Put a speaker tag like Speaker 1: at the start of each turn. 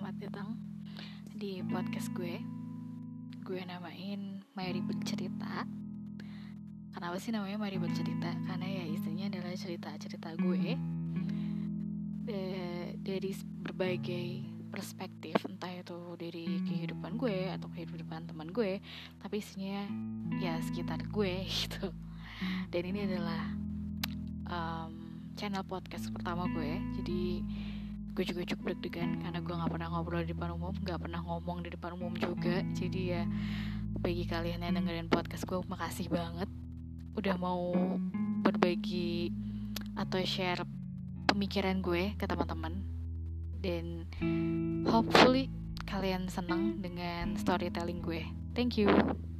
Speaker 1: datang di podcast gue. Gue namain Mary Bercerita. Kenapa sih namanya Mary Bercerita? Karena ya istrinya adalah cerita-cerita gue. Dari berbagai perspektif Entah itu dari kehidupan gue atau kehidupan teman gue Tapi isinya ya sekitar gue gitu. Dan ini adalah um, channel podcast pertama gue. Jadi gue juga cukup deg-degan karena gue nggak pernah ngobrol di depan umum nggak pernah ngomong di depan umum juga. Jadi ya bagi kalian yang dengerin podcast gue makasih banget udah mau berbagi atau share pemikiran gue ke teman-teman. Dan hopefully kalian senang dengan storytelling gue. Thank you